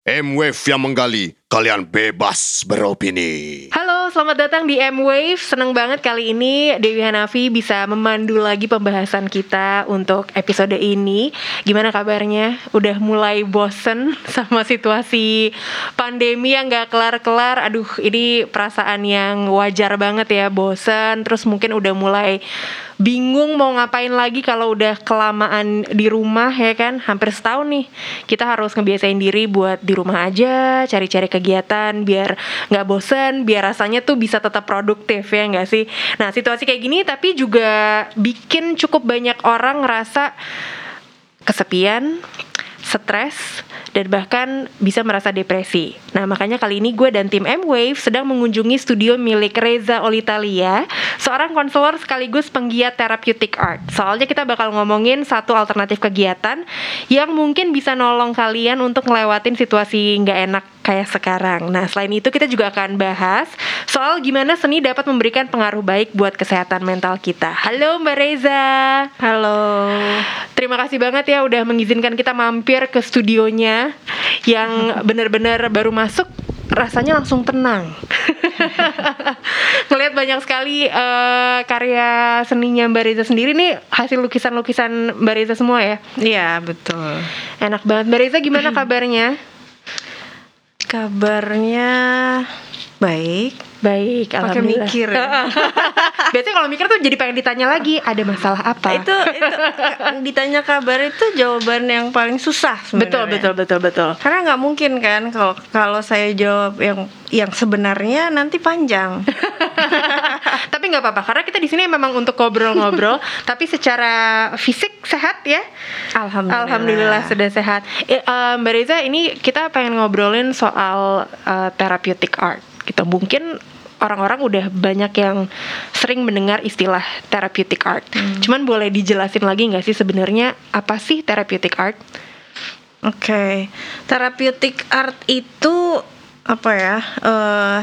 M-Wave yang menggali, kalian bebas beropini. Halo, selamat datang di M-Wave. Senang banget kali ini Dewi Hanafi bisa memandu lagi pembahasan kita untuk episode ini. Gimana kabarnya? Udah mulai bosen sama situasi pandemi yang gak kelar-kelar? Aduh, ini perasaan yang wajar banget ya, bosen. Terus mungkin udah mulai bingung mau ngapain lagi kalau udah kelamaan di rumah ya kan? Hampir setahun nih kita harus ngebiasain diri buat di rumah aja cari-cari kegiatan biar nggak bosen biar rasanya tuh bisa tetap produktif ya nggak sih? Nah situasi kayak gini tapi juga bikin cukup banyak orang ngerasa kesepian stres dan bahkan bisa merasa depresi. Nah, makanya kali ini gue dan tim M-Wave sedang mengunjungi studio milik Reza Olitalia, seorang konselor sekaligus penggiat therapeutic art. Soalnya kita bakal ngomongin satu alternatif kegiatan yang mungkin bisa nolong kalian untuk ngelewatin situasi nggak enak kayak sekarang. Nah, selain itu kita juga akan bahas soal gimana seni dapat memberikan pengaruh baik buat kesehatan mental kita. Halo Mbak Reza. Halo. Terima kasih banget ya udah mengizinkan kita mampir ke studionya yang benar-benar baru masuk rasanya langsung tenang. Ngelihat banyak sekali uh, karya seninya Mbak Reza sendiri nih hasil lukisan-lukisan Mbak Reza semua ya. Iya, betul. Enak banget. Mbak Reza gimana kabarnya? Kabarnya baik. Baik, Pakai mikir ya? Biasanya kalau mikir tuh jadi pengen ditanya lagi, ada masalah apa? Itu itu ditanya kabar itu jawaban yang paling susah betul, sebenarnya. betul, betul, betul. Karena nggak mungkin kan kalau kalau saya jawab yang yang sebenarnya nanti panjang. tapi nggak apa-apa karena kita di sini memang untuk ngobrol-ngobrol tapi secara fisik sehat ya Alhamdulillah. alhamdulillah sudah sehat Eh, eh, mbak Reza ini kita pengen ngobrolin soal eh, therapeutic art gitu. Mungkin orang-orang udah banyak yang sering mendengar istilah therapeutic art. Cuman boleh dijelasin lagi nggak sih sebenarnya apa sih therapeutic art? Oke, therapeutic art itu apa ya? eh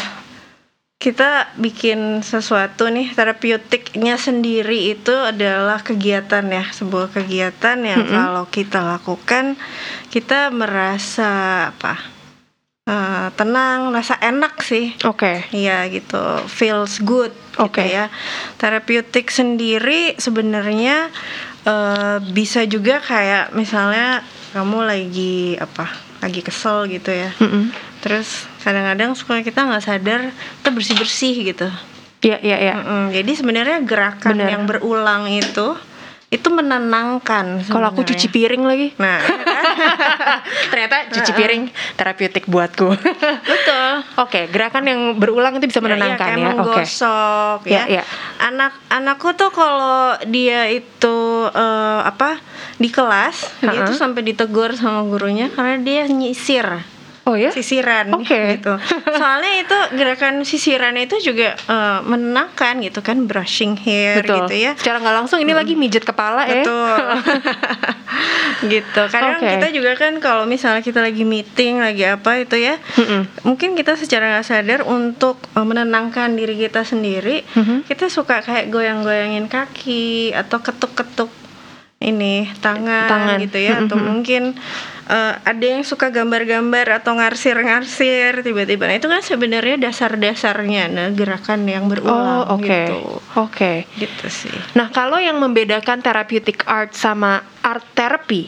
kita bikin sesuatu nih terapeutiknya sendiri itu adalah kegiatan ya sebuah kegiatan yang kalau kita lakukan kita merasa apa eh, tenang merasa enak sih oke Iya gitu, feels good gitu Oke. ya. Terapeutik sendiri sebenarnya eh, bisa juga kayak misalnya kamu lagi apa, lagi kesel gitu ya. Mm-mm. Terus kadang-kadang suka kita nggak sadar kita bersih bersih gitu. ya ya ya Mm-mm, Jadi sebenarnya gerakan Bener. yang berulang itu itu menenangkan. kalau aku cuci piring lagi Nah? ternyata cuci piring terapeutik buatku betul. Oke, gerakan yang berulang itu bisa menenangkan ya, ya. kayak Oke. menggosok Ya, ya. ya. Anak anakku tuh kalau dia itu eh, apa di kelas dia Ha-ha. tuh sampai ditegur sama gurunya karena dia nyisir Oh ya? sisiran Oke. gitu. Soalnya itu gerakan sisiran itu juga eh, menenangkan gitu kan brushing hair Betul. gitu ya. Secara nggak langsung ini lagi mijet kepala ya. Betul. gitu. Kadang Oke. kita juga kan kalau misalnya kita lagi meeting, lagi apa itu ya, Mm-mm. mungkin kita secara nggak sadar untuk uh, menenangkan diri kita sendiri, Mhm. kita suka kayak goyang-goyangin kaki atau ketuk-ketuk ini tangan, Tangan. gitu ya, atau mungkin uh, ada yang suka gambar-gambar atau ngarsir-ngarsir tiba-tiba. Nah, itu kan sebenarnya dasar-dasarnya nah gerakan yang berulang Oh, oke. gitu. Oke. Gitu sih. Nah, kalau yang membedakan therapeutic art sama art therapy.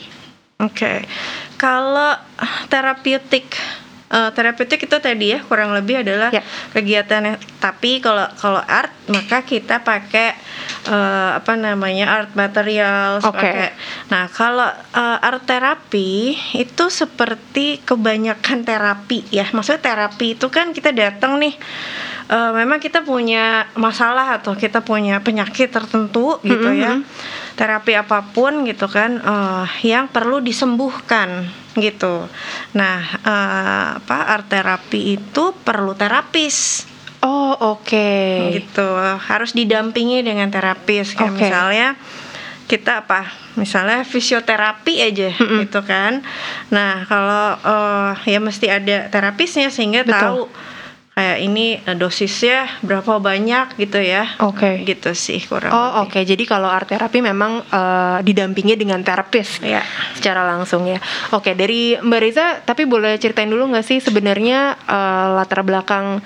Oke, kalau terapeutik, eh, terapeutik itu tadi ya kurang lebih adalah Ya. kegiatan. Tapi kalau kalau art maka kita pakai eh, apa namanya art materials. Oke. pakai- Nah kalau eh, art terapi itu seperti kebanyakan terapi ya. Maksudnya terapi itu kan kita datang nih. eh, memang kita punya masalah atau kita punya penyakit tertentu gitu ya Mhm. Terapi apa pun gitu kan eh, yang perlu disembuhkan gitu. Nah, eh, apa art terapi itu perlu terapis Oh, oke. gitu. Harus didampingi dengan terapis kayak Oke. misalnya kita apa? Misalnya fisioterapi aja Mm-mm. gitu kan. Nah, kalau eh, ya mesti ada terapisnya sehingga Betul. tahu kayak ini eh, dosisnya berapa banyak gitu ya. Oke. Gitu sih kurang. Oh oke, jadi kalau art terapi memang eh, didampingi dengan terapis Iya. secara langsung ya. Oke, dari Mbak Reza, tapi boleh ceritain dulu nggak sih sebenarnya eh, latar belakang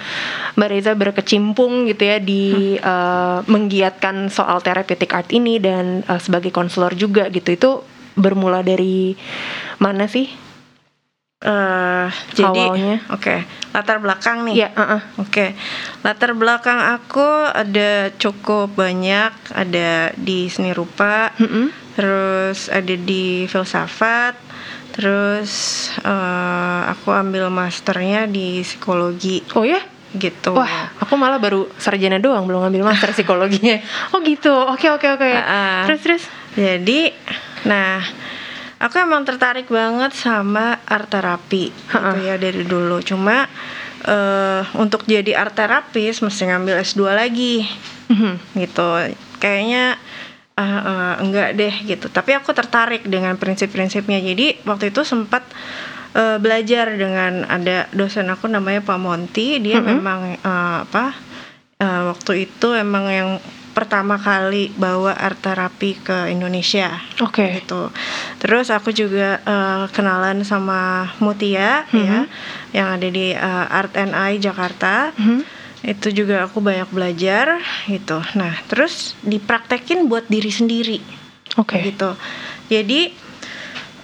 Mbak Reza berkecimpung gitu ya di eh, menggiatkan soal therapeutic art ini dan eh, sebagai konselor juga gitu itu bermula dari mana sih? Eh, jadi oke latar belakang nih. Iya, heeh. Oke, latar belakang aku ada cukup banyak, ada di seni rupa, Mm-mm. terus ada di filsafat, terus eh, aku ambil masternya di psikologi Oh ya? gitu. Wah, aku malah baru sarjana doang, belum ngambil master psikologinya. Oh gitu, oke oke oke. Ah, ah. Terus terus. Jadi, nah, aku emang tertarik banget sama art terapi gitu ya dari dulu. Cuma eh, untuk jadi art terapis mesti ngambil S2 lagi Mhm. gitu. Kayaknya ah, ah, enggak deh gitu. Tapi aku tertarik dengan prinsip-prinsipnya. Jadi waktu itu sempat eh, belajar dengan ada dosen aku namanya Pak Monti. Dia Mhm. memang eh, apa? eh, waktu itu emang yang pertama kali bawa art terapi ke Indonesia Oke. gitu. Terus aku juga eh, kenalan sama Mutia ya, yang ada di eh, Art and I Jakarta. Mhm. Itu juga aku banyak belajar gitu. Nah, terus dipraktekin buat diri sendiri Oke. gitu. Jadi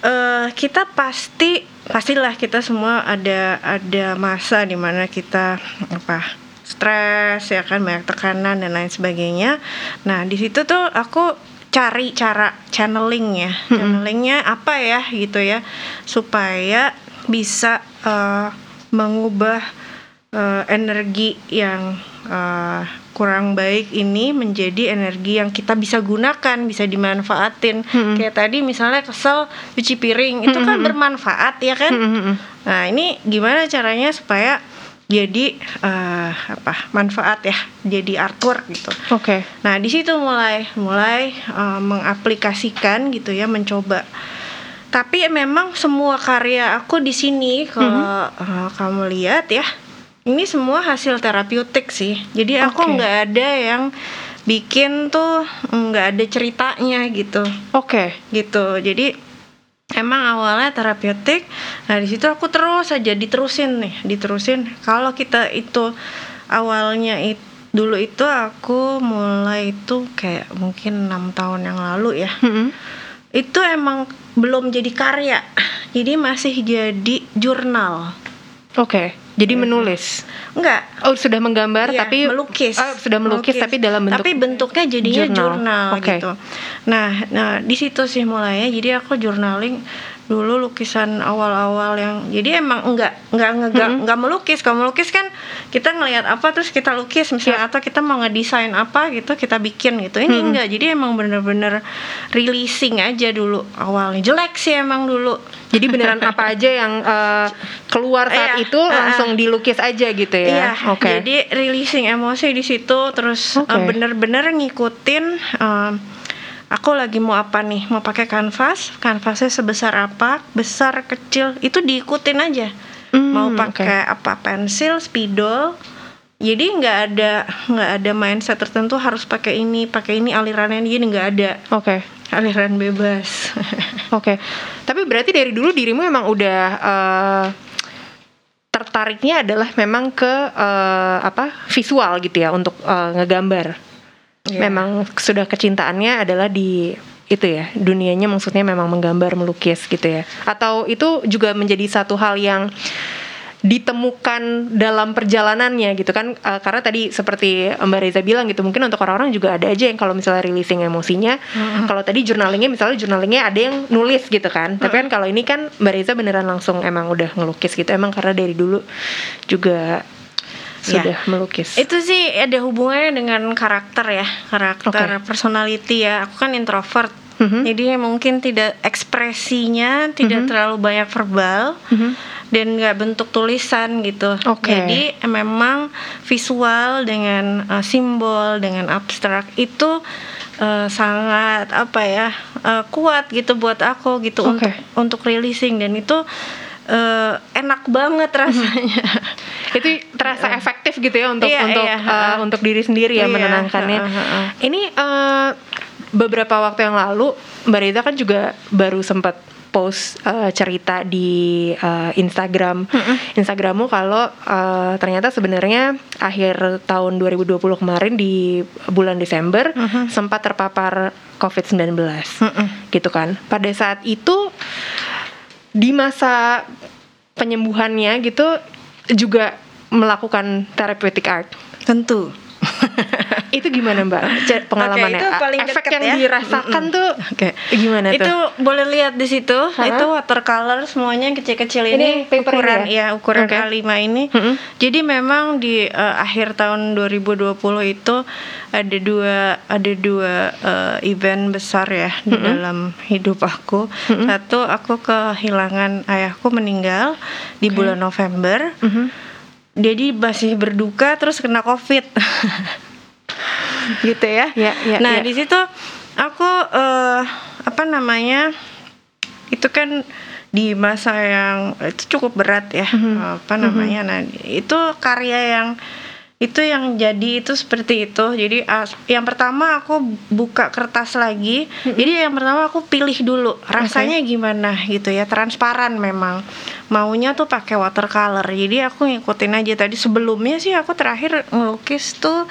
eh kita pasti pastilah kita semua ada ada masa di mana kita apa stres ya kan banyak tekanan dan lain sebagainya. Nah di situ tuh aku cari cara channeling ya, channelingnya apa ya gitu ya supaya bisa eh, mengubah eh, energi yang eh, kurang baik ini menjadi energi yang kita bisa gunakan, bisa dimanfaatin. Kayak tadi misalnya kesel cuci piring, itu kan bermanfaat ya kan? Mhm. Nah, ini gimana caranya supaya jadi eh, apa? manfaat ya, jadi artwork gitu. Oke. Nah, di situ mulai mulai eh, mengaplikasikan gitu ya, mencoba. Tapi memang semua karya aku di sini kalau eh, kamu lihat ya, ini semua hasil terapeutik sih. Jadi aku Oke. nggak ada yang bikin tuh nggak ada ceritanya gitu, Oke. gitu. Jadi emang awalnya terapeutik. Nah di situ aku terus aja diterusin nih, diterusin. Kalau kita itu awalnya itu dulu itu aku mulai itu kayak mungkin enam tahun yang lalu ya Mhm. itu emang belum jadi karya jadi masih jadi jurnal Oke. Jadi menulis. enggak Oh sudah menggambar Iya, tapi melukis Oh, sudah melukis, tapi dalam bentuk tapi bentuknya jadinya jurnal. jurnal, Oke. gitu nah nah di situ sih mulainya jadi aku journaling dulu lukisan awal-awal yang jadi emang enggak enggak enggak enggak melukis. Kalau melukis kan kita ngelihat apa terus kita lukis. Misalnya atau kita mau ngedesain apa gitu kita bikin gitu. Ini enggak jadi emang bener-bener releasing aja dulu. Awalnya jelek sih emang dulu. Jadi beneran apa aja yang eh, keluar saat Iya, itu langsung dilukis aja gitu ya. Iya, Oke. jadi releasing emosi di situ terus uh, bener-bener ngikutin um, aku lagi mau apa nih? Mau pakai kanvas? Kanvasnya sebesar apa? Besar kecil? Itu diikutin aja. Hmm, mau pakai apa? Pensil spidol? Jadi nggak ada nggak ada mindset tertentu harus pakai ini pakai ini alirannya ini. Nggak ada. Oke. aliran bebas. Oke. Tapi berarti dari dulu dirimu emang udah eh, tertariknya adalah memang ke eh, apa? Visual gitu ya untuk eh, ngegambar. Iya. Memang sudah kecintaannya adalah di itu ya dunianya maksudnya memang menggambar melukis gitu ya. Atau itu juga menjadi satu hal yang ditemukan dalam perjalanannya gitu kan. Eh, karena tadi seperti Mbak Reza bilang gitu mungkin untuk orang-orang juga ada aja yang kalau misalnya releasing emosinya kalau tadi journalingnya misalnya journalingnya ada yang nulis gitu kan. Tapi kan kalau ini kan Mbak Reza beneran langsung emang udah ngelukis gitu emang karena dari dulu juga sudah melukis Itu sih ada hubungannya dengan karakter ya, karakter personality ya. Aku kan introvert. Mhm. Jadi mungkin tidak ekspresinya tidak terlalu banyak verbal Mhm. dan nggak bentuk tulisan gitu. Oke. Jadi memang visual dengan uh, simbol dengan abstrak itu uh, sangat apa ya uh, kuat gitu buat aku gitu Oke. untuk untuk releasing dan itu uh, enak banget rasanya. itu terasa efektif gitu ya untuk Iya, untuk iya, uh, ha-ha. untuk diri sendiri ya Iya, menenangkannya. ha-ha, ha-ha. Ini uh, beberapa waktu yang lalu Mbak Rita kan juga baru sempat post uh, cerita di uh, Instagram Instagrammu kalau uh, ternyata sebenarnya akhir tahun 2020 kemarin di bulan Desember sempat terpapar COVID-19 gitu kan. Pada saat itu di masa penyembuhannya gitu juga melakukan therapeutic art. Tentu. Itu gimana Mbak pengalamannya? Oke, itu paling Efek deket yang ya. dirasakan Mm-mm. tuh Oke. gimana itu tuh? boleh lihat di situ Hah? itu watercolor semuanya yang kecil-kecil Ini ini, ukuran ya? ya ukuran Oke. A5 ini Mm-mm. jadi memang di eh, akhir tahun 2020 itu ada dua ada dua eh, event besar ya di dalam hidup aku satu aku kehilangan ayahku meninggal di bulan November Mhm. Jadi masih berduka terus kena covid gitu ya Ya, ya, nah ya. di situ aku eh, apa namanya itu kan di masa yang itu cukup berat ya Mhm. apa namanya nah itu karya yang itu yang jadi itu seperti itu. Jadi as- yang pertama aku buka kertas lagi. Mhm. jadi yang pertama aku pilih dulu rasanya gimana gitu ya. Transparan memang. Maunya tuh pakai watercolor. Jadi aku ngikutin aja. Tadi sebelumnya sih aku terakhir ngelukis tuh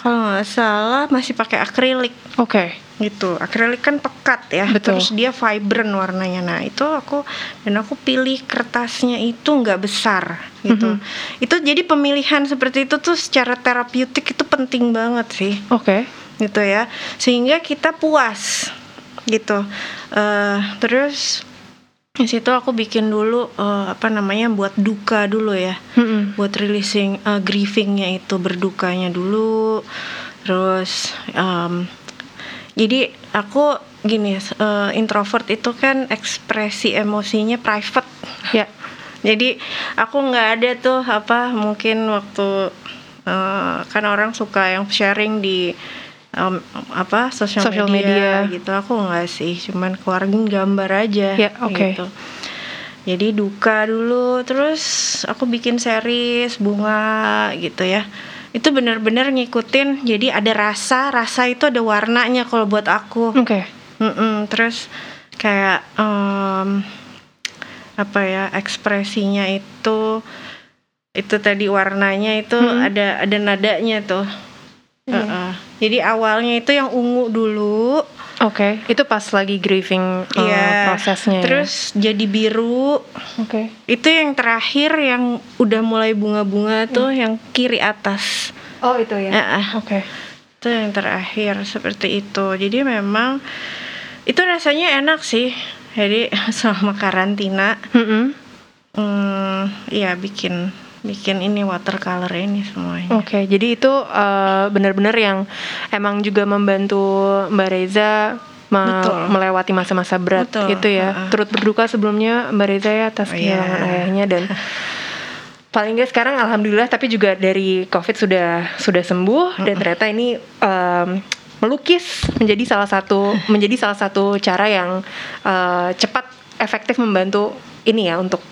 kalau nggak salah masih pakai akrilik Oke. gitu akrilik kan pekat ya Betul. terus dia vibrant warnanya nah itu aku dan aku pilih kertasnya itu nggak besar gitu Mhm. itu jadi pemilihan seperti itu tuh secara terapeutik itu penting banget sih Oke. gitu ya sehingga kita puas gitu Eh terus di situ aku bikin dulu eh, apa namanya buat duka dulu ya Mm-mm. buat releasing uh, grievingnya itu berdukanya dulu terus um, jadi aku gini uh, introvert itu kan ekspresi emosinya private Ya. jadi aku nggak ada tuh apa mungkin waktu uh, kan orang suka yang sharing di um, apa sosial media, media. gitu aku nggak sih cuman keluarin gambar aja Ya, oke. gitu jadi duka dulu terus aku bikin series bunga gitu ya itu bener-bener ngikutin jadi ada rasa rasa itu ada warnanya kalau buat aku Oke. Mm-mm, terus kayak em, apa ya ekspresinya itu itu tadi warnanya itu Mm-mm. ada ada nadanya tuh Heeh. Jadi awalnya itu yang ungu dulu Oke. Itu pas lagi grieving uh, Iya. prosesnya. ya? terus jadi biru Oke. itu yang terakhir yang udah mulai bunga-bunga tuh yang kiri atas Oh itu ya. Heeh. Oke. itu yang terakhir seperti itu jadi memang itu rasanya enak sih jadi selama karantina Mm-mm. hmm, ya bikin bikin ini watercolor ini semuanya Oke, jadi itu uh, benar-benar yang emang juga membantu Mbak Reza me- Betul. melewati masa-masa berat Betul, itu ya. uh-uh. Turut berduka sebelumnya Mbak Reza ya atas Oh, iya. kehilangan ayahnya dan paling nggak sekarang alhamdulillah tapi juga dari COVID sudah sudah sembuh dan ternyata ini um, melukis menjadi salah satu menjadi salah satu cara yang uh, cepat efektif membantu ini ya untuk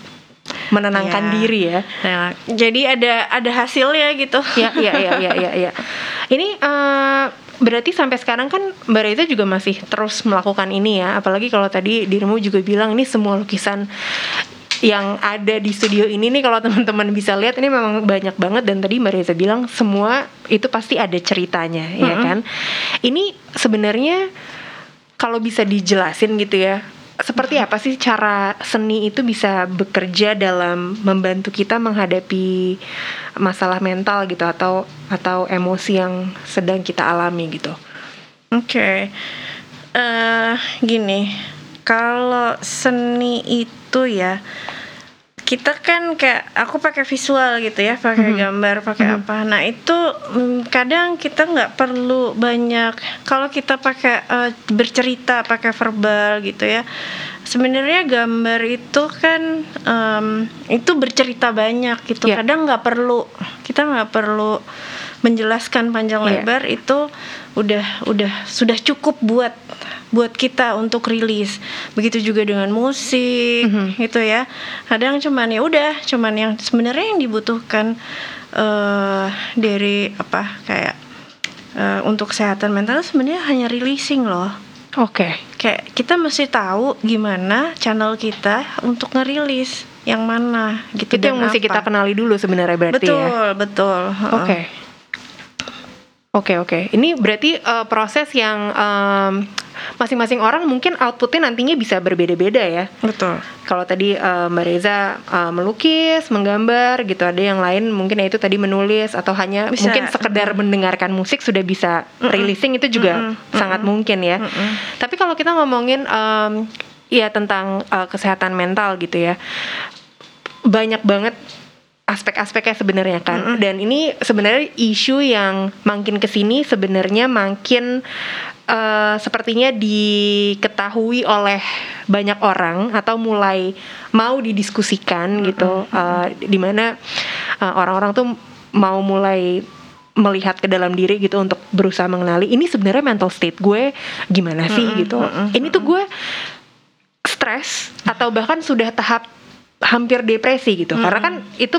menenangkan Iya. diri ya. Nah, jadi ada ada hasilnya gitu. Ya ya ya ya ya ya. Ini eh, berarti sampai sekarang kan Mbak Reza juga masih terus melakukan ini ya. Apalagi kalau tadi dirimu juga bilang ini semua lukisan yang ada di studio ini nih kalau teman-teman bisa lihat ini memang banyak banget. Dan tadi Mbak Reza bilang semua itu pasti ada ceritanya ya kan? Ini sebenarnya kalau bisa dijelasin gitu ya seperti apa sih cara seni itu bisa bekerja dalam membantu kita menghadapi masalah mental gitu atau atau emosi yang sedang kita alami gitu. Oke, eh gini, kalau seni itu ya kita kan kayak aku pakai visual gitu ya, pakai gambar, pakai apa. Nah itu mm, kadang kita nggak perlu banyak. Kalau kita pakai eh, bercerita, pakai verbal gitu ya. Sebenarnya gambar itu kan em, itu bercerita banyak gitu. Ya. Kadang nggak perlu, kita nggak perlu menjelaskan panjang Iya. lebar itu udah udah sudah cukup buat buat kita untuk rilis begitu juga dengan musik Mhm. gitu ya kadang cuman ya udah cuman yang sebenarnya yang dibutuhkan eh dari apa kayak eh, untuk kesehatan mental sebenarnya hanya releasing loh Oke. kayak kita mesti tahu gimana channel kita untuk ngerilis yang mana gitu Itu yang dan mesti apa. kita kenali dulu sebenarnya berarti betul ya. betul heeh. Oke. Oke oke. Ini berarti eh, proses yang em, masing-masing orang mungkin outputnya nantinya bisa berbeda-beda ya. betul Kalau tadi eh, Mbak Reza eh, melukis, menggambar gitu, ada yang lain mungkin ya itu tadi menulis atau hanya Bisa. mungkin sekedar mendengarkan musik sudah bisa releasing itu juga Mm-mm. sangat mungkin ya. Mm-mm. Tapi kalau kita ngomongin em, ya tentang eh, kesehatan mental gitu ya, banyak banget aspek-aspeknya sebenarnya kan. Dan ini sebenarnya isu yang makin ke sini sebenarnya makin eh, sepertinya diketahui oleh banyak orang atau mulai mau didiskusikan gitu, Eh, di mana eh, orang-orang tuh mau mulai melihat ke dalam diri gitu untuk berusaha mengenali ini sebenarnya mental state gue gimana sih? Gitu. Ini tuh gue stres atau bahkan sudah tahap hampir depresi gitu. Karena kan itu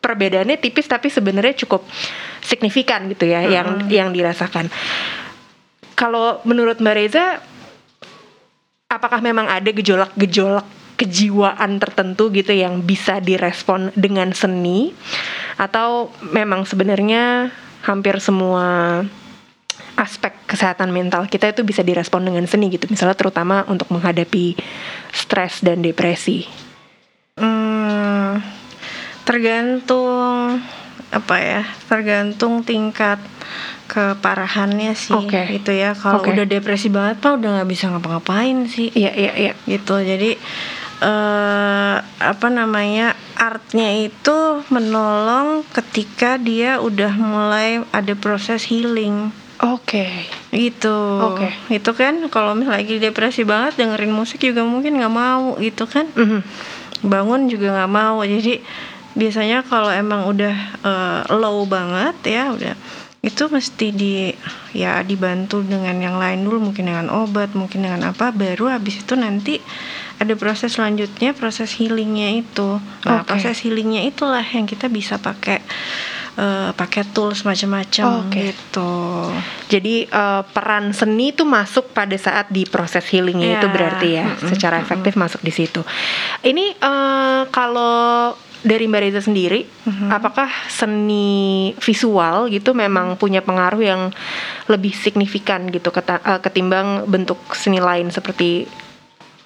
perbedaannya tipis tapi sebenarnya cukup signifikan gitu ya yang yang dirasakan kalau menurut Mbak Reza apakah memang ada gejolak-gejolak kejiwaan tertentu gitu yang bisa direspon dengan seni? Atau memang sebenarnya hampir semua aspek kesehatan mental kita itu bisa direspon dengan seni gitu? Misalnya terutama untuk menghadapi stres dan depresi tergantung apa ya tergantung tingkat keparahannya sih Oke. gitu ya. Kalau Oke. udah depresi banget pak udah nggak bisa ngapa-ngapain sih. Iya iya iya. Gitu. Jadi eh apa namanya artnya itu menolong ketika dia udah mulai ada proses healing. Oke. Gitu. Oke. itu kan kalau misalnya lagi depresi banget dengerin musik juga mungkin nggak mau gitu kan. Mhm. bangun juga nggak mau. Jadi biasanya kalau emang udah eh, low banget ya udah itu mesti di ya dibantu dengan yang lain dulu mungkin dengan obat mungkin dengan apa baru habis itu nanti ada proses selanjutnya proses healingnya itu nah Oke. proses healingnya itulah yang kita bisa pakai eh, pakai tools macam-macam Oke. gitu Jadi eh, peran seni itu masuk pada saat di proses healingnya itu Iya. berarti ya, Mm-mm, secara efektif masuk di situ. Ini eh, kalau dari Mbak Reza sendiri, Mhm. apakah seni visual gitu memang punya pengaruh yang lebih signifikan gitu eh, ketimbang bentuk seni lain seperti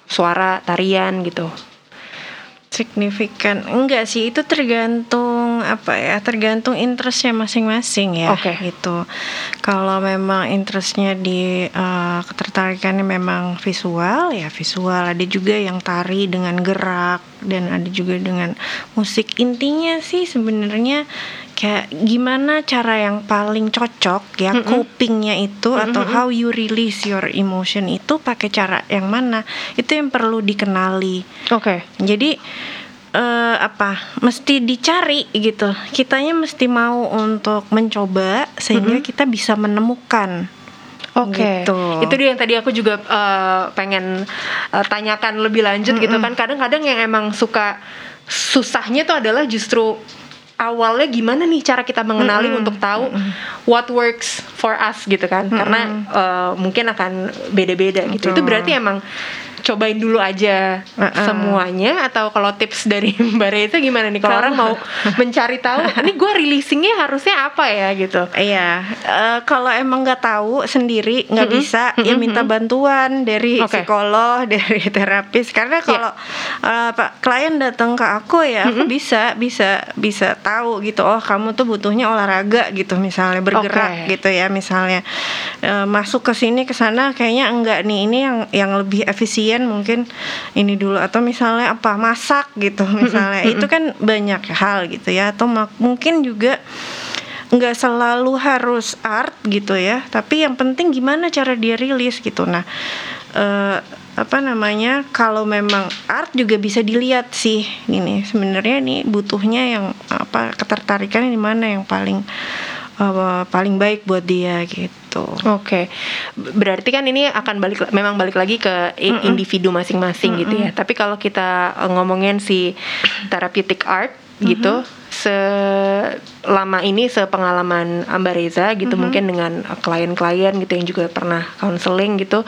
suara, tarian gitu? Signifikan. Enggak sih itu tergantung apa ya tergantung interestnya masing-masing ya Oke. gitu. Kalau memang interestnya di eh, ketertarikannya memang visual ya visual. Ada juga yang tari dengan gerak dan ada juga dengan musik. Intinya sih sebenarnya kayak gimana cara yang paling cocok ya Mm-mm. copingnya itu atau Mm-mm. how you release your emotion itu pakai cara yang mana itu yang perlu dikenali Oke. jadi eh, apa mesti dicari gitu kitanya mesti mau untuk mencoba sehingga kita bisa menemukan Oke, Gitu. itu dia yang tadi aku juga eh, pengen eh, tanyakan lebih lanjut gitu kan. Kadang-kadang yang emang suka susahnya tuh adalah justru awalnya gimana nih cara kita mengenali Mm-mm. untuk tahu what works for us gitu kan. Karena eh, mungkin akan beda-beda gitu. Itu berarti emang cobain dulu aja Uh-uh. semuanya atau kalau tips dari Mbak Reza gimana nih kalau orang mau mencari tahu ini gue releasingnya harusnya apa ya gitu. Iya, eh, kalau emang nggak tahu sendiri nggak Mm-mm. bisa, ya Mm-mm, minta bantuan dari Oke. psikolog, dari terapis. Karena kalau eh, pak klien datang ke aku ya, aku bisa bisa bisa tahu gitu. Oh, kamu tuh butuhnya olahraga gitu, misalnya bergerak Oke. gitu ya, misalnya Eh, masuk ke sini ke sana kayaknya enggak nih. Ini yang yang lebih efisien mungkin ini dulu atau misalnya apa masak gitu, misalnya itu kan banyak hal gitu ya. Atau mungkin juga nggak selalu harus art gitu ya tapi yang penting gimana cara dia rilis gitu nah eh, apa namanya kalau memang art juga bisa dilihat sih ini sebenarnya nih butuhnya yang apa ketertarikan di mana yang paling uh, paling baik buat dia gitu. Oke, berarti kan ini akan balik, memang balik lagi ke i- Mm-mm. individu masing-masing gitu ya. Tapi kalau kita eh, ngomongin si therapeutic art gitu, selama ini sepengalaman Mbak Reza gitu, mungkin dengan eh, klien-klien gitu yang juga pernah counseling gitu,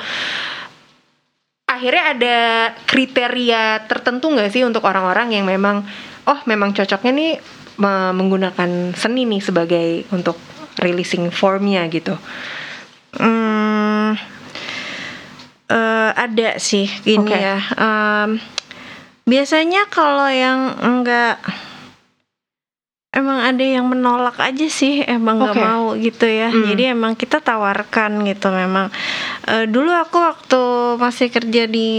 akhirnya ada kriteria tertentu nggak sih untuk orang-orang yang memang, oh memang cocoknya nih menggunakan seni nih sebagai untuk releasing formnya gitu. Hmm, eh, ada sih gini Oke. ya. Em, biasanya kalau yang enggak emang ada yang menolak aja sih emang nggak Oke. mau gitu ya. Hmm. Jadi emang kita tawarkan gitu memang. Eh, dulu aku waktu masih kerja di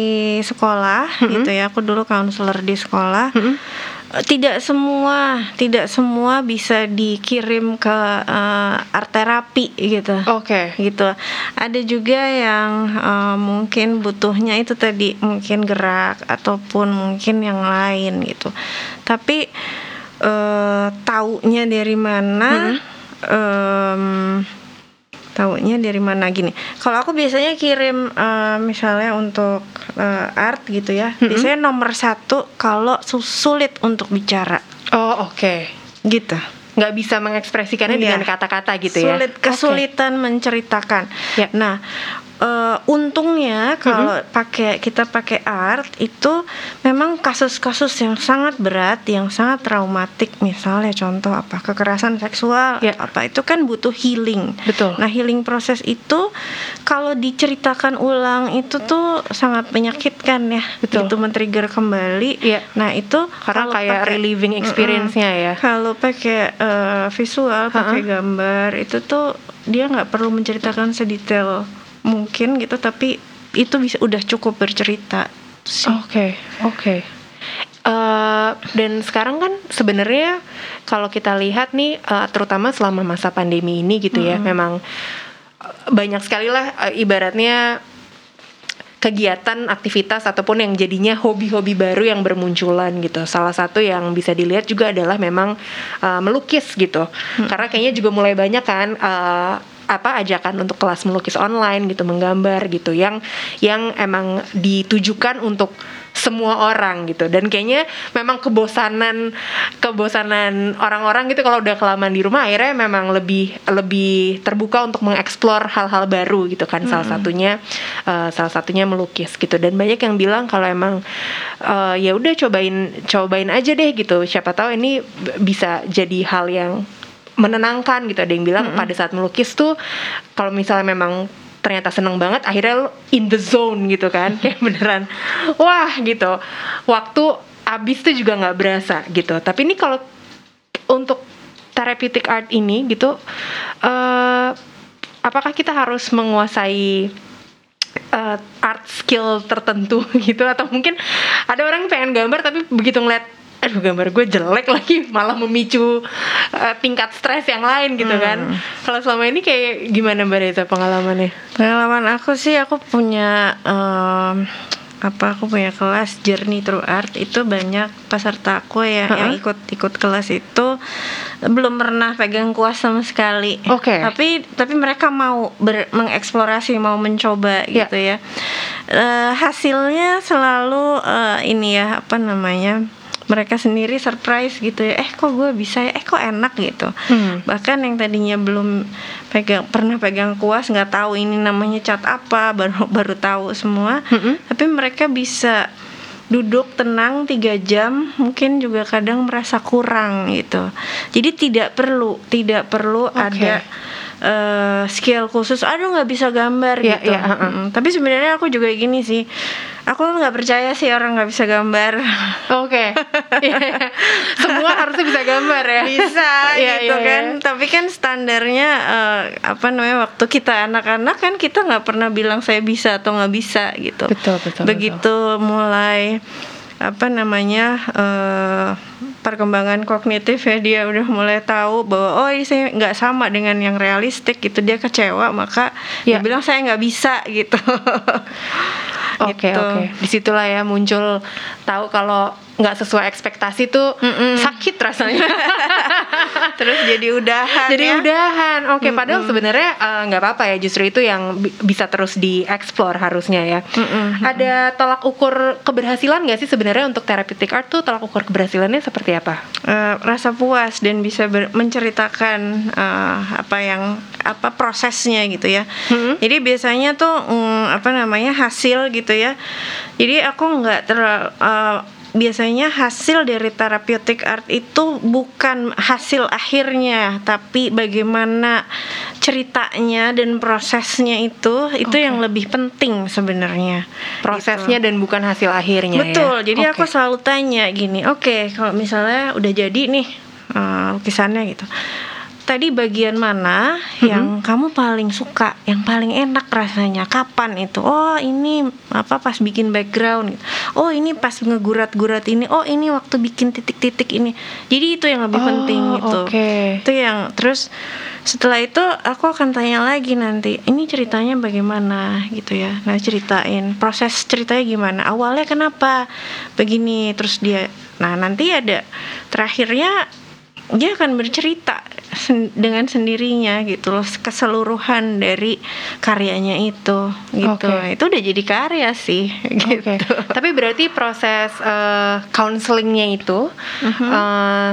sekolah Mm-mm. gitu ya. Aku dulu counselor di sekolah. Eh, tidak semua tidak semua bisa dikirim ke eh, art terapi gitu Oke. gitu. Ada juga yang eh, mungkin butuhnya itu tadi mungkin gerak ataupun mungkin yang lain gitu. Tapi eh taunya dari mana? em, taunya dari mana gini? Kalau aku biasanya kirim eh, misalnya untuk eh, art gitu ya. Mm-mm. Biasanya nomor satu kalau su- sulit untuk bicara Oh oke. gitu. Nggak bisa mengekspresikannya Iya. dengan kata-kata gitu ya. sulit kesulitan menceritakan. Ya. Nah, eh, untungnya kalau pakai kita pakai art itu memang kasus-kasus yang sangat berat, yang sangat traumatik, misalnya contoh apa kekerasan seksual, atau apa itu kan butuh healing. Betul. Nah, healing proses itu kalau diceritakan ulang itu tuh sangat menyakitkan ya. Betul. Itu men-trigger kembali. Iya. Nah, itu Karena kayak pakai- reliving experience-nya ya. kalau pakai eh, visual, pakai gambar itu tuh dia nggak perlu menceritakan sedetail mungkin gitu, tapi itu bisa udah cukup bercerita. sih. Oke, oke. Eh, dan sekarang kan sebenarnya kalau kita lihat nih, eh, terutama selama masa pandemi ini gitu ya, memang eh, banyak sekali lah eh, ibaratnya kegiatan, aktivitas ataupun yang jadinya hobi-hobi baru yang bermunculan gitu. Salah satu yang bisa dilihat juga adalah memang uh, melukis gitu. Karena kayaknya juga mulai banyak kan uh, apa ajakan untuk kelas melukis online gitu, menggambar gitu yang yang emang ditujukan untuk semua orang gitu. Dan kayaknya memang kebosanan kebosanan orang-orang gitu kalau udah kelamaan di rumah akhirnya memang lebih lebih terbuka untuk mengeksplor hal-hal baru gitu kan salah satunya eh, salah satunya melukis gitu. Dan banyak yang bilang kalau emang eh, ya udah cobain cobain aja deh gitu. Siapa tahu ini bisa jadi hal yang menenangkan gitu. Ada yang bilang pada saat melukis tuh kalau misalnya memang ternyata seneng banget akhirnya lo in the zone gitu kan. Kayak beneran wah gitu. Waktu abis tuh juga nggak berasa gitu. Tapi ini kalau untuk therapeutic art ini gitu eh apakah kita harus menguasai eh, art skill tertentu gitu? Atau mungkin ada orang pengen gambar tapi begitu ngeliat aduh gambar gue jelek lagi malah memicu eh, tingkat stres yang lain gitu kan kalau selama ini kayak gimana mbak Reza pengalamannya Pengalaman aku sih aku punya em, apa aku punya kelas Journey Through Art itu banyak peserta aku ya yang Ha-ha. ikut ikut kelas itu belum pernah pegang kuas sama sekali. Oke. Tapi tapi mereka mau ber- mengeksplorasi mau mencoba Ya. gitu ya. Eh, hasilnya selalu eh, ini ya apa namanya mereka sendiri surprise gitu ya eh kok gue bisa ya eh kok enak gitu Hmm. bahkan yang tadinya belum pegang pernah pegang kuas nggak tahu ini namanya cat apa baru baru tahu semua Mm-mm. tapi mereka bisa duduk tenang tiga jam mungkin juga kadang merasa kurang gitu jadi tidak perlu tidak perlu Oke. ada eh, skill khusus aduh nggak bisa gambar Iya, gitu iya, uh-uh. Mm, tapi sebenarnya aku juga gini sih aku nggak percaya sih orang nggak bisa gambar Oke, Iya. semua harusnya bisa gambar ya. bisa Iya, gitu iya, kan iya. tapi kan standarnya eh, apa namanya waktu kita anak-anak kan kita nggak pernah bilang saya bisa atau nggak bisa gitu Betul, betul, begitu mulai apa namanya eh, perkembangan kognitif ya dia udah mulai tahu bahwa oh ini saya nggak sama dengan yang realistik gitu dia kecewa maka Ya. dia bilang saya nggak bisa gitu Oke Gitu. oke, di situlah ya muncul tahu kalau nggak sesuai ekspektasi tuh Mm-mm. sakit rasanya. terus jadi udahan jadi ya. udahan oke padahal sebenarnya eh, nggak apa-apa ya justru itu yang bi- bisa terus dieksplor harusnya ya ada tolak ukur keberhasilan nggak sih sebenarnya untuk therapeutic art tuh tolak ukur keberhasilannya seperti apa Eh, rasa puas dan bisa ber- menceritakan eh, apa yang apa prosesnya gitu ya. Jadi biasanya tuh mm, apa namanya hasil gitu ya. Jadi aku nggak terlalu biasanya hasil dari therapeutic art itu bukan hasil akhirnya, tapi bagaimana ceritanya dan prosesnya itu itu yang lebih penting sebenarnya. prosesnya dan bukan hasil akhirnya ya? Betul. Jadi Oke. aku selalu tanya gini, oke kalau misalnya udah jadi nih eh, lukisannya gitu. Tadi bagian mana yang kamu paling suka, yang paling enak rasanya? Kapan itu? Oh ini apa pas bikin background? gitu. Oh ini pas ngegurat-gurat ini. Oh ini waktu bikin titik-titik ini. Jadi itu yang lebih Oh, penting gitu. oke. Itu yang terus setelah itu aku akan tanya lagi nanti ini ceritanya bagaimana gitu ya nah ceritain proses ceritanya gimana awalnya kenapa begini terus dia nah nanti ada terakhirnya dia akan bercerita sen- dengan sendirinya gitu loh keseluruhan dari karyanya itu gitu Oke. itu udah jadi karya sih gitu Oke. Tapi berarti proses eh, counselingnya itu eh,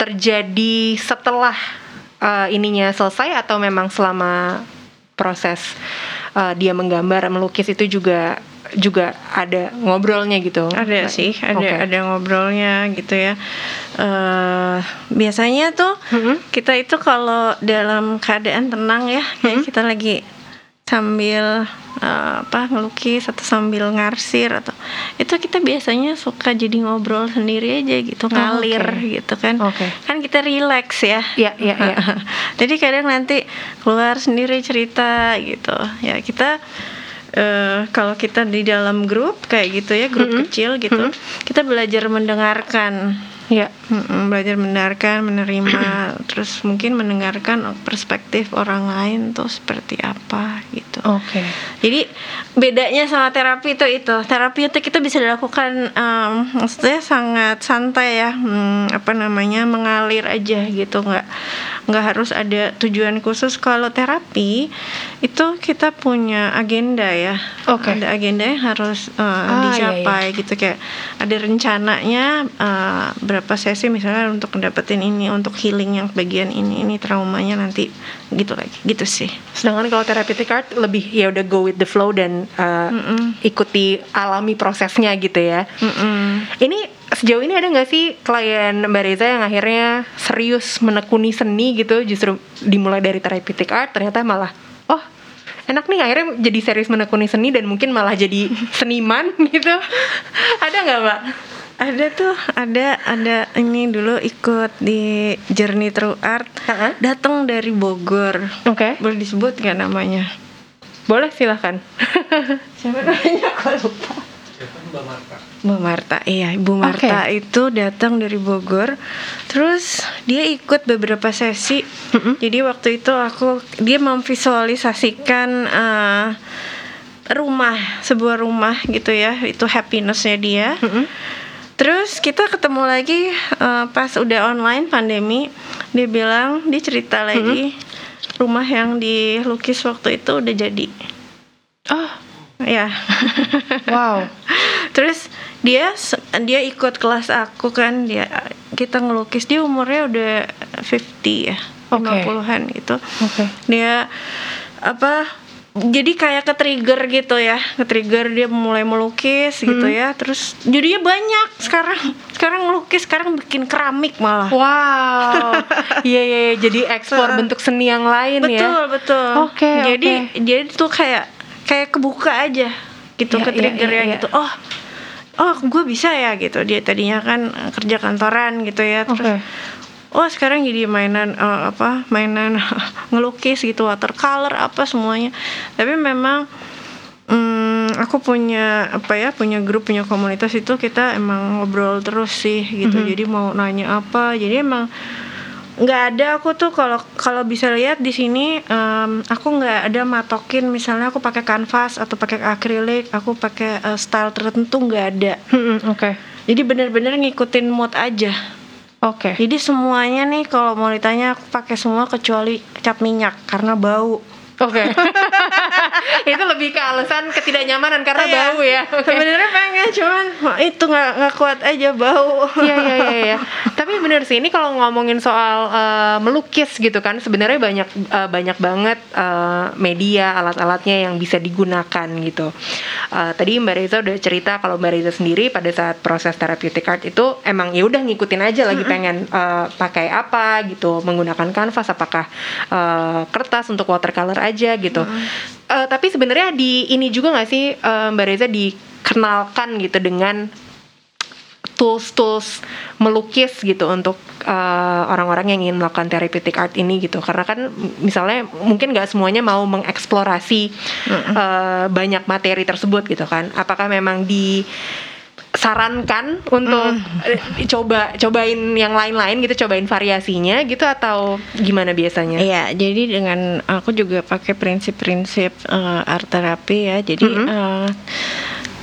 terjadi setelah eh, ininya selesai atau memang selama proses eh, dia menggambar melukis itu juga juga ada ngobrolnya gitu. ada sih ada Oke. ada ngobrolnya gitu ya eh biasanya tuh Mhm. kita itu kalau dalam keadaan tenang ya kayak kita lagi sambil eh, apa ngelukis atau sambil ngarsir atau itu kita biasanya suka jadi ngobrol sendiri aja gitu ngalir Oh, oke. gitu kan Oke. kan kita relax ya Iya, iya, iya. jadi kadang nanti keluar sendiri cerita gitu ya kita eh kalau kita di dalam grup kayak gitu ya grup kecil gitu kita belajar mendengarkan. Iya. Mm-mm, belajar mendengarkan menerima terus mungkin mendengarkan perspektif orang lain tuh seperti apa gitu. Oke. jadi bedanya sama terapi itu itu. Terapi itu kita bisa dilakukan em, maksudnya sangat santai ya hmm, apa namanya mengalir aja gitu. Nggak nggak harus ada tujuan khusus. Kalau terapi itu kita punya agenda ya Oke. ada agenda yang harus eh, Ah, iya, dicapai gitu kayak ada rencananya eh, berapa sesi misalnya untuk dapetin ini untuk healing yang bagian ini ini traumanya nanti gitu lagi gitu sih Sedangkan kalau therapeutic art lebih ya udah go with the flow dan uh, ikuti alami prosesnya gitu ya. Mm-mm. Ini sejauh ini ada nggak sih klien Mbak Reza yang akhirnya serius menekuni seni gitu justru dimulai dari therapeutic art ternyata malah enak nih akhirnya jadi serius menekuni seni dan mungkin malah jadi seniman gitu. ada nggak Mbak? Ada tuh, ada ada ini dulu ikut di Journey Through Art. Datang dari Bogor. Oke. Boleh disebut nggak namanya? Boleh silahkan. Siapa namanya? Aku lupa. Mbak Marta, iya Ibu Marta itu datang dari Bogor, terus dia ikut beberapa sesi. Jadi waktu itu aku dia memvisualisasikan eh, rumah, sebuah rumah gitu ya, itu happinessnya dia. Terus kita ketemu lagi eh, pas udah online pandemi, dia bilang dia cerita lagi rumah yang dilukis waktu itu udah jadi. Oh, Ya. wow. Terus dia dia ikut kelas aku kan dia kita ngelukis dia umurnya udah 50 ya. Oke. 50-an gitu. Oke. Dia apa jadi kayak ke trigger gitu ya ke trigger dia mulai melukis gitu ya terus jadinya banyak sekarang sekarang ngelukis sekarang bikin keramik malah Wow. Iya iya iya. jadi ekspor bentuk seni yang lain ya. betul betul Oke, jadi oke. jadi tuh kayak kayak kebuka aja gitu Iya, ke iya, trigger ya iya. gitu oh oh gue bisa ya gitu dia tadinya kan kerja kantoran gitu ya terus Oke. oh sekarang jadi mainan eh, apa mainan ngelukis gitu watercolor apa semuanya tapi memang hmm, aku punya apa ya punya grup punya komunitas itu kita emang ngobrol terus sih gitu Mhm. jadi mau nanya apa jadi emang nggak ada aku tuh kalau kalau bisa lihat di sini em, aku nggak ada matokin misalnya aku pakai kanvas atau pakai akrilik aku pakai eh, style tertentu nggak ada Oke. jadi bener-bener ngikutin mood aja Oke. Jadi semuanya nih kalau mau ditanya aku pakai semua kecuali cat minyak karena bau. Oke. itu lebih ke alasan ketidaknyamanan karena Iya. bau ya. Oke. Sebenarnya pengen cuman itu nggak nggak kuat aja bau. Iya iya iya iya. Tapi bener sih ini kalau ngomongin soal eh, melukis gitu kan sebenarnya banyak eh, banyak banget eh, media alat-alatnya yang bisa digunakan gitu. Eh, tadi Mbak Reza udah cerita kalau Mbak Reza sendiri pada saat proses therapeutic art itu emang ya udah ngikutin aja lagi pengen eh, pakai apa gitu menggunakan kanvas apakah eh, kertas untuk watercolor aja gitu. Eh, tapi sebenarnya di ini juga nggak sih eh, Mbak Reza dikenalkan gitu dengan tools-tools melukis gitu untuk uh, orang-orang yang ingin melakukan therapeutic art ini gitu. Karena kan misalnya mungkin nggak semuanya mau mengeksplorasi uh, banyak materi tersebut gitu kan. Apakah memang disarankan untuk eh, coba cobain yang lain-lain gitu cobain variasinya gitu atau gimana biasanya Iya, jadi dengan aku juga pakai prinsip-prinsip eh, art terapi ya. Jadi Mhm. eh,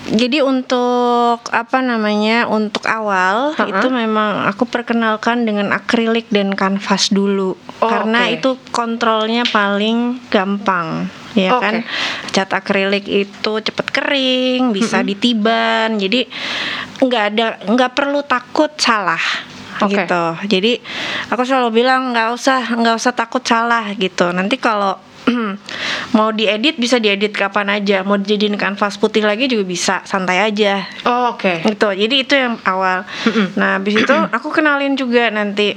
jadi untuk apa namanya? Untuk awal Ha-ha. itu memang aku perkenalkan dengan akrilik dan kanvas dulu. Oh, karena oke. itu kontrolnya paling gampang. Ya Oke. kan, cat akrilik itu cepet kering, bisa ditiban, jadi nggak ada nggak perlu takut salah Oke. gitu. Jadi aku selalu bilang nggak usah nggak usah takut salah gitu. Nanti kalau mau diedit bisa diedit kapan aja. Mau dijadiin kanvas putih lagi juga bisa, santai aja. Oh, oke Gitu. Jadi itu yang awal. Nah, habis itu aku kenalin juga nanti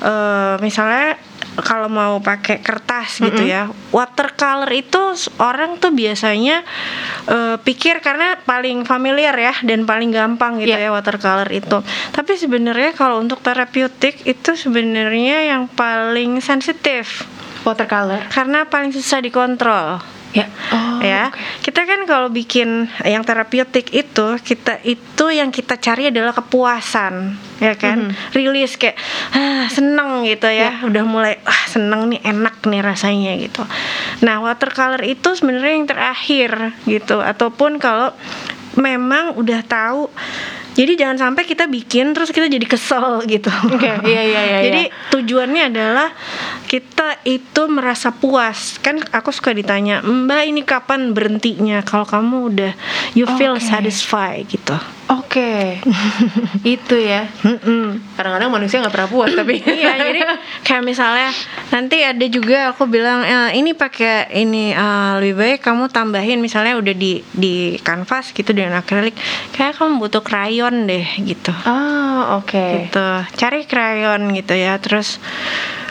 eh, misalnya kalau mau pakai kertas gitu ya. Watercolor itu orang tuh biasanya eh, pikir karena paling familiar ya dan paling gampang gitu Iya. ya watercolor itu. Tapi sebenarnya kalau untuk terapeutik itu sebenarnya yang paling sensitif watercolor karena paling susah dikontrol. Ya. Oh, ya. oke. kita kan kalau bikin yang terapeutik itu kita itu yang kita cari adalah kepuasan ya kan? Mhm. rilis kayak ah, seneng gitu ya. Udah mulai ah seneng nih enak nih rasanya gitu. Nah watercolor itu sebenarnya yang terakhir gitu. Ataupun kalau memang udah tahu jadi jangan sampai kita bikin terus kita jadi kesel gitu. Oke, iya, iya, iya, Jadi iya. tujuannya adalah kita itu merasa puas. Kan aku suka ditanya, "Mbak, ini kapan berhentinya?" Kalau kamu udah you feel Oke. satisfied gitu. Oke, itu ya. Kadang-kadang manusia nggak pernah puas tapi. iya jadi kayak misalnya nanti ada juga aku bilang "Eh, ini pakai ini eh, lebih baik kamu tambahin misalnya udah di di kanvas gitu dengan akrilik kayak kamu butuh krayon deh gitu Ah, oke. gitu cari krayon gitu ya terus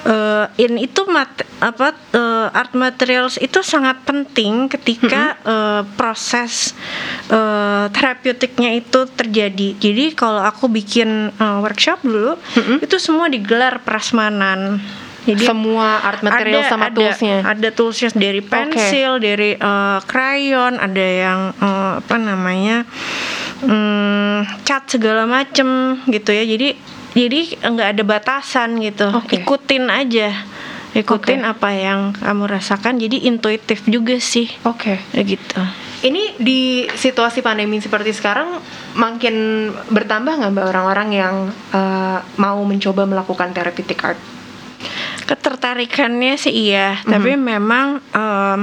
eh, in itu mat apa eh, art materials itu sangat penting ketika eh, proses eh, terapeutiknya itu terjadi. Jadi kalau aku bikin eh, workshop dulu itu semua digelar prasmanan. Jadi Semua art material sama ada, toolsnya. ada toolsnya dari pensil dari eh, krayon ada yang eh, apa namanya hmm, cat segala macem gitu ya. Jadi jadi nggak ada batasan gitu. Oke. ikutin aja. Ikutin Oke. apa yang kamu rasakan. Jadi intuitif juga sih. Oke. ya gitu Ini di situasi pandemi seperti sekarang makin bertambah nggak mbak orang-orang yang eh, mau mencoba melakukan therapeutic art? ketertarikannya sih iya tapi memang em,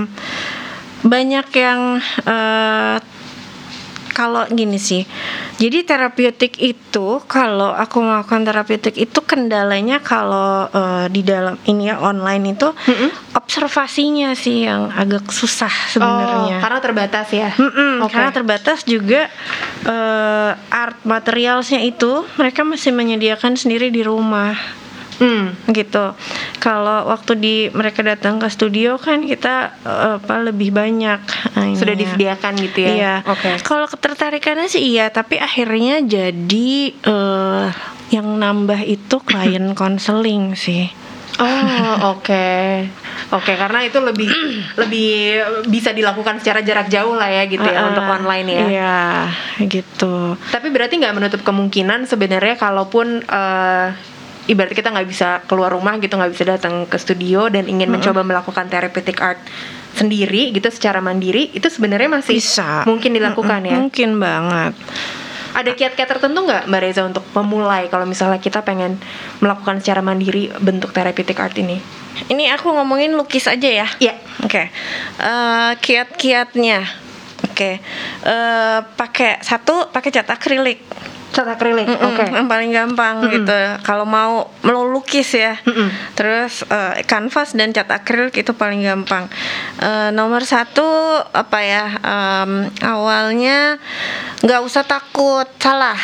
banyak yang eh, kalau gini sih jadi terapeutik itu kalau aku melakukan terapeutik itu kendalanya kalau eh, di dalam ini ya online itu observasinya sih yang agak susah sebenarnya Oh, karena terbatas ya. Mm-mm, Oke. Karena terbatas juga eh, art materialsnya itu mereka masih menyediakan sendiri di rumah Hmm. gitu. Kalau waktu di mereka datang ke studio kan kita eh, apa lebih banyak eh, Sudah ininya. disediakan gitu ya. Iya. Oke. Kalau ketertarikannya sih iya, tapi akhirnya jadi eh, yang nambah itu klien konseling sih. Oh, oke. Oke, karena itu lebih lebih bisa dilakukan secara jarak jauh lah ya gitu ya Ah, untuk online ya. Iya, gitu. Tapi berarti nggak menutup kemungkinan sebenarnya kalaupun eh, ibarat kita nggak bisa keluar rumah gitu, nggak bisa datang ke studio dan ingin mencoba melakukan therapeutic art sendiri gitu secara mandiri, itu sebenarnya masih Bisa. mungkin dilakukan ya. Mungkin banget. Ada kiat-kiat tertentu nggak Mbak Reza untuk memulai kalau misalnya kita pengen melakukan secara mandiri bentuk therapeutic art ini? Ini aku ngomongin lukis aja ya. Iya. Oke. Eh, kiat-kiatnya. Oke. Eh, pakai satu pakai cat akrilik. Cat akrilik. Mm-mm, Oke. Yang paling gampang gitu. Kalau mau melukis ya. Mm-mm. Terus eh, kanvas dan cat akrilik itu paling gampang. Eh, nomor satu apa ya? em, awalnya nggak usah takut salah.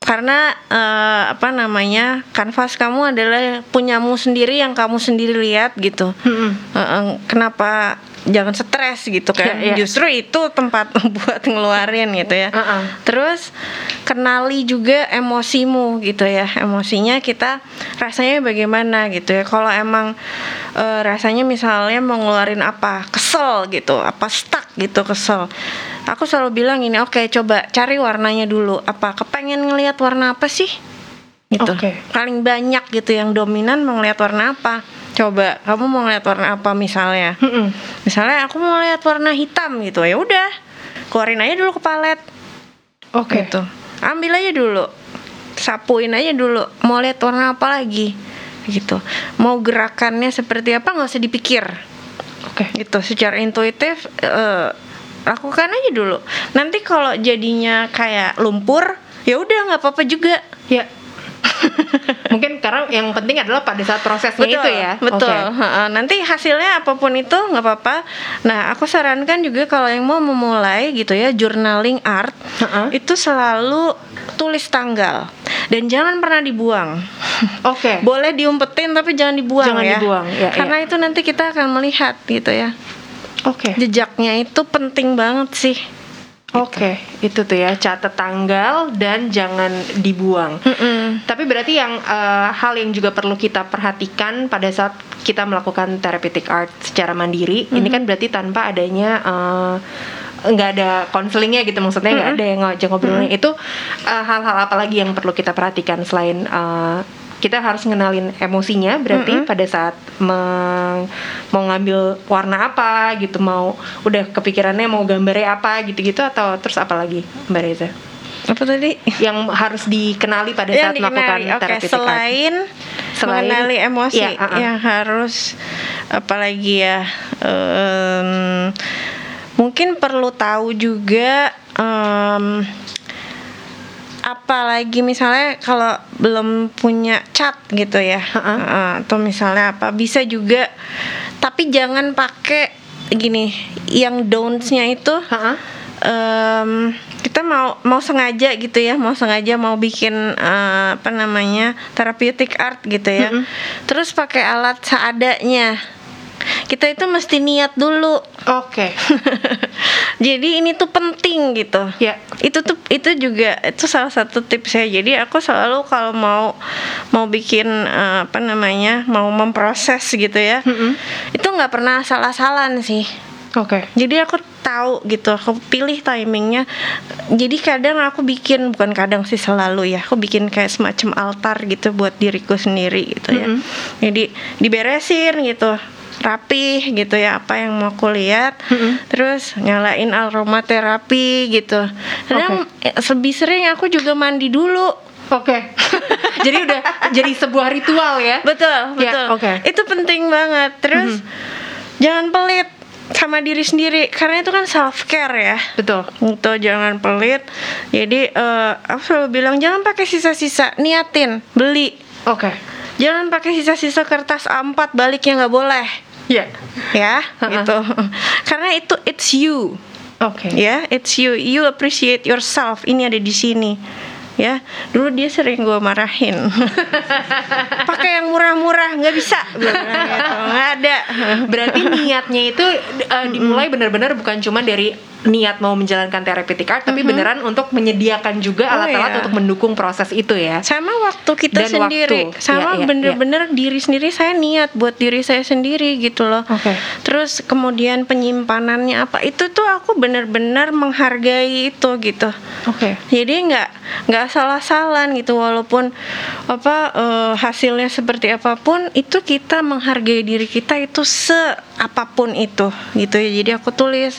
Karena eh, apa namanya? Kanvas kamu adalah punyamu sendiri yang kamu sendiri lihat gitu. Mm-mm. Heeh, kenapa jangan stres gitu kan. Iya, iya. justru itu tempat buat ngeluarin gitu ya. Heeh. terus kenali juga emosimu gitu ya. Emosinya kita rasanya bagaimana gitu ya. Kalau emang eh, rasanya misalnya mau ngeluarin apa kesel gitu apa stuck gitu kesel. Aku selalu bilang ini oke coba cari warnanya dulu. Apa kepengen ngelihat warna apa sih? Gitu. Oke. paling banyak gitu yang dominan mau ngeliat warna apa coba kamu mau ngeliat warna apa misalnya? Mm-mm. misalnya aku mau ngeliat warna hitam gitu ya udah keluarin aja dulu ke palet. Oke. gitu. Ambil aja dulu. Sapuin aja dulu mau lihat warna apa lagi? Gitu. Mau gerakannya seperti apa nggak usah dipikir. Oke. gitu secara intuitif eh, lakukan aja dulu. Nanti kalau jadinya kayak lumpur ya udah nggak apa-apa juga. Ya. Mungkin karena yang penting adalah pada saat prosesnya itu ya. betul. Heeh, nanti hasilnya apa pun itu nggak apa-apa nah aku sarankan juga kalau yang mau memulai gitu ya journaling art Heeh. itu selalu tulis tanggal dan jangan pernah dibuang Oke. boleh diumpetin tapi jangan dibuang Jangan ya dibuang, ya, karena itu nanti kita akan melihat gitu ya Oke. jejaknya itu penting banget sih Oke, itu tuh ya catat tanggal dan jangan dibuang. Mm-mm. Tapi berarti yang eh, hal yang juga perlu kita perhatikan pada saat kita melakukan therapeutic art secara mandiri, ini kan berarti tanpa adanya eh, nggak ada konselingnya gitu maksudnya nggak ada yang ngajak ngobrolnya. Itu eh, hal-hal apa lagi yang perlu kita perhatikan selain eh, kita harus ngenalin emosinya berarti pada saat meng- mau ngambil warna apa gitu mau udah kepikirannya mau gambarnya apa gitu-gitu atau terus apa lagi Mbak Reza apa tadi yang harus dikenali pada yang saat melakukan dikenali. Oke, therapeutic art. selain Selain- mengenali emosi Iya, uh-uh. yang harus apalagi ya em, mungkin perlu tahu juga em, apalagi misalnya kalau belum punya cat gitu ya Uh-uh. uh, atau misalnya apa bisa juga tapi jangan pakai gini yang don'ts-nya itu Ha-ha. em, kita mau mau sengaja gitu ya mau sengaja mau bikin eh, apa namanya therapeutic art gitu ya Mm-mm. terus pakai alat seadanya kita itu mesti niat dulu Oke. jadi ini tuh penting gitu Ya. itu tuh itu juga itu salah satu tips saya jadi aku selalu kalau mau mau bikin eh, apa namanya mau memproses gitu ya Mm-mm. itu nggak pernah salah-salan sih Oke. jadi aku tahu gitu aku pilih timingnya jadi kadang aku bikin bukan kadang sih selalu ya aku bikin kayak semacam altar gitu buat diriku sendiri gitu ya Mm-mm. jadi diberesin gitu rapih gitu ya apa yang mau aku lihat Mm-mm. terus nyalain aromaterapi gitu kadang eh, lebih sering aku juga mandi dulu Oke. jadi udah jadi sebuah ritual ya. betul Ya, betul oke. itu penting banget terus jangan pelit sama diri sendiri karena itu kan self care ya Betul. itu jangan pelit jadi eh, aku selalu bilang jangan pakai sisa-sisa niatin beli Oke. jangan pakai sisa-sisa kertas A4 baliknya nggak boleh Ya. ya Ha-ha. gitu. Karena itu it's you. Oke. ya it's you. You appreciate yourself. Ini ada di sini. Ya dulu dia sering gue marahin. Pakai yang murah-murah nggak bisa. Gitu. Nggak ada. Berarti niatnya itu uh, dimulai benar-benar bukan cuma dari niat mau menjalankan therapeutic art, tapi beneran untuk menyediakan juga Oh, alat-alat iya. untuk mendukung proses itu ya. sama waktu kita Dan sendiri waktu. sama Iya, iya, bener-bener diri sendiri saya niat buat diri saya sendiri gitu loh Oke. terus kemudian penyimpanannya apa itu tuh aku bener-bener menghargai itu gitu Oke. jadi nggak nggak salah-salan gitu walaupun apa eh, hasilnya seperti apa pun itu kita menghargai diri kita kita itu se apa pun itu gitu ya jadi aku tulis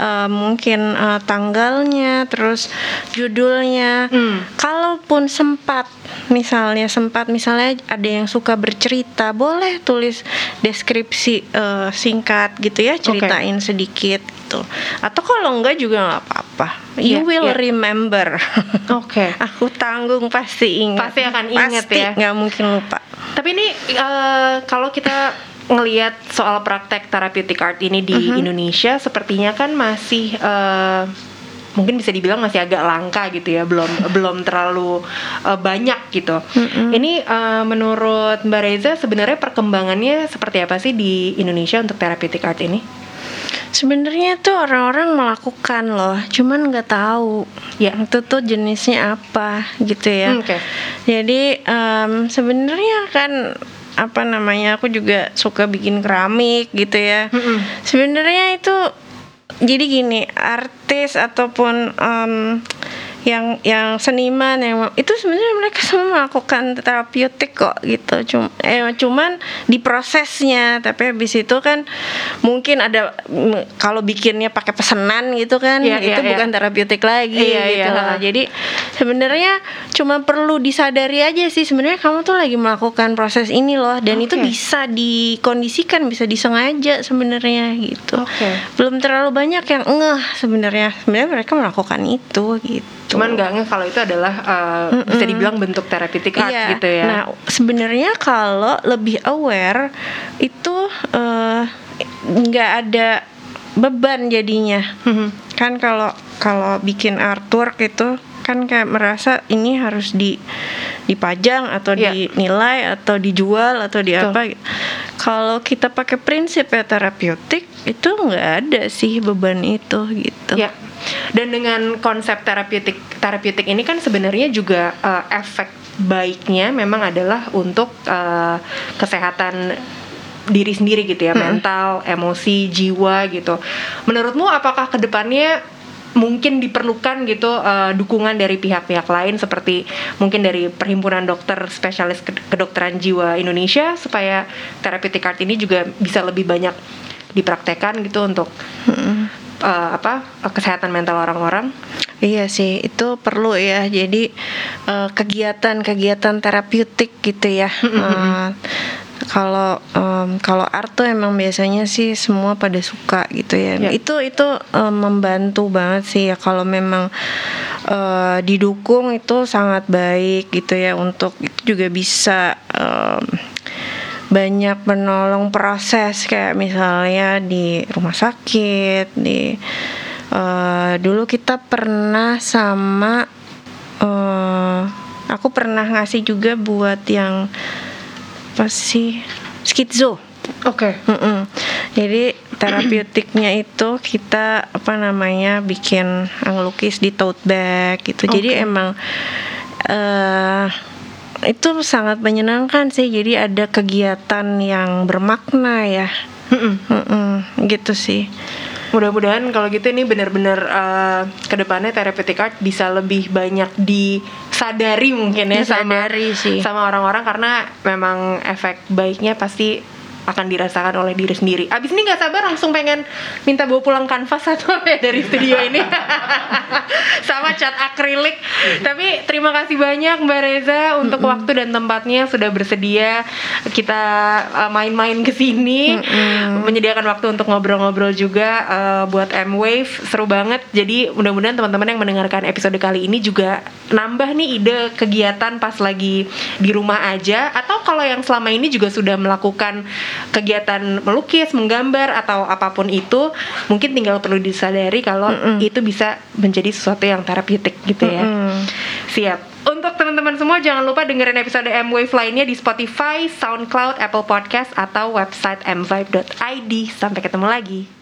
uh, mungkin uh, tanggalnya terus judulnya Hmm. kalaupun sempat misalnya sempat misalnya ada yang suka bercerita boleh tulis deskripsi uh, singkat gitu ya ceritain sedikit gitu atau kalau enggak juga nggak apa-apa you Iya, will iya. remember Oke. aku tanggung pasti ingat Pasti akan ingat Pasti ya. nggak mungkin lupa Tapi ini eh, kalau kita ngelihat soal praktek therapeutic art ini di Mhm. Indonesia, sepertinya kan masih eh, mungkin bisa dibilang masih agak langka gitu ya, belum belum terlalu eh, banyak gitu. Mm-mm. Ini eh, menurut Mbak Reza sebenarnya perkembangannya seperti apa sih di Indonesia untuk therapeutic art ini? Sebenarnya tuh orang-orang melakukan loh, cuman nggak tahu Ya. itu tuh jenisnya apa gitu ya. Hmm, Oke. Jadi em, sebenarnya kan apa namanya aku juga suka bikin keramik gitu ya. Mm-mm. Sebenarnya itu jadi gini artis ataupun em, yang yang seniman yang itu sebenarnya mereka semua melakukan terapeutik kok gitu cuma eh, cuman di prosesnya tapi habis itu kan mungkin ada kalau bikinnya pakai pesanan gitu kan Iya, itu iya, bukan terapeutik lagi Iya, iya, gitu ha. jadi sebenarnya cuma perlu disadari aja sih sebenarnya kamu tuh lagi melakukan proses ini loh dan itu Oke. bisa dikondisikan bisa disengaja sebenarnya gitu Oke. belum terlalu banyak yang ngeh sebenarnya sebenarnya mereka melakukan itu gitu Cuman nggak ngeh kalau itu adalah eh, bisa dibilang bentuk therapeutic art Iya. gitu ya. Nah, sebenarnya kalau lebih aware itu eh, nggak ada beban jadinya. Mhm. Kan kalau kalau bikin artwork itu kan kayak merasa ini harus di dipajang atau Iya. dinilai atau dijual atau di Betul. apa kalau kita pakai prinsip ya terapeutik itu nggak ada sih beban itu gitu Ya. Dan dengan konsep terapeutik terapeutik ini kan sebenarnya juga eh, efek baiknya memang adalah untuk eh, kesehatan diri sendiri gitu ya, mental, emosi, jiwa gitu. Menurutmu apakah ke depannya mungkin diperlukan gitu eh, dukungan dari pihak-pihak lain seperti mungkin dari perhimpunan dokter spesialis ke- kedokteran jiwa Indonesia supaya therapeutic art ini juga bisa lebih banyak dipraktekkan gitu untuk eh, apa kesehatan mental orang-orang. Iya sih, itu perlu ya. Jadi eh, kegiatan-kegiatan terapeutik gitu ya. Eh, kalau em, kalau art tuh emang biasanya sih semua pada suka gitu ya. Ya. Itu itu em, membantu banget sih ya kalau memang eh, didukung itu sangat baik gitu ya untuk itu juga bisa em, banyak menolong proses kayak misalnya di rumah sakit di eh, dulu kita pernah sama eh aku pernah ngasih juga buat yang apa sih skizo Oke. Mm-mm. Jadi terapeutiknya itu kita apa namanya bikin ngelukis di tote bag gitu. Jadi Oke. emang eh itu sangat menyenangkan sih. Jadi ada kegiatan yang bermakna ya. Mm-mm, gitu sih. Mudah-mudahan kalau gitu ini benar-benar eh, ke depannya therapeutic art bisa lebih banyak disadari mungkin ya Disadari sama sih. sama orang-orang karena memang efek baiknya pasti akan dirasakan oleh diri sendiri. Abis ini nggak sabar langsung pengen minta bawa pulang kanvas satu apa ya dari studio ini sama cat akrilik. Tapi terima kasih banyak Mbak Reza untuk waktu dan tempatnya sudah bersedia kita uh, main-main ke sini, menyediakan waktu untuk ngobrol-ngobrol juga uh, buat M Wave seru banget. Jadi mudah-mudahan teman-teman yang mendengarkan episode kali ini juga nambah nih ide kegiatan pas lagi di rumah aja atau kalau yang selama ini juga sudah melakukan kegiatan melukis, menggambar atau apa pun itu, mungkin tinggal perlu disadari kalau itu bisa menjadi sesuatu yang terapeutik gitu ya. Mm. Siap. Untuk teman-teman semua jangan lupa dengerin episode M Wave lainnya di Spotify, SoundCloud, Apple Podcast atau website mvibe.id. Sampai ketemu lagi.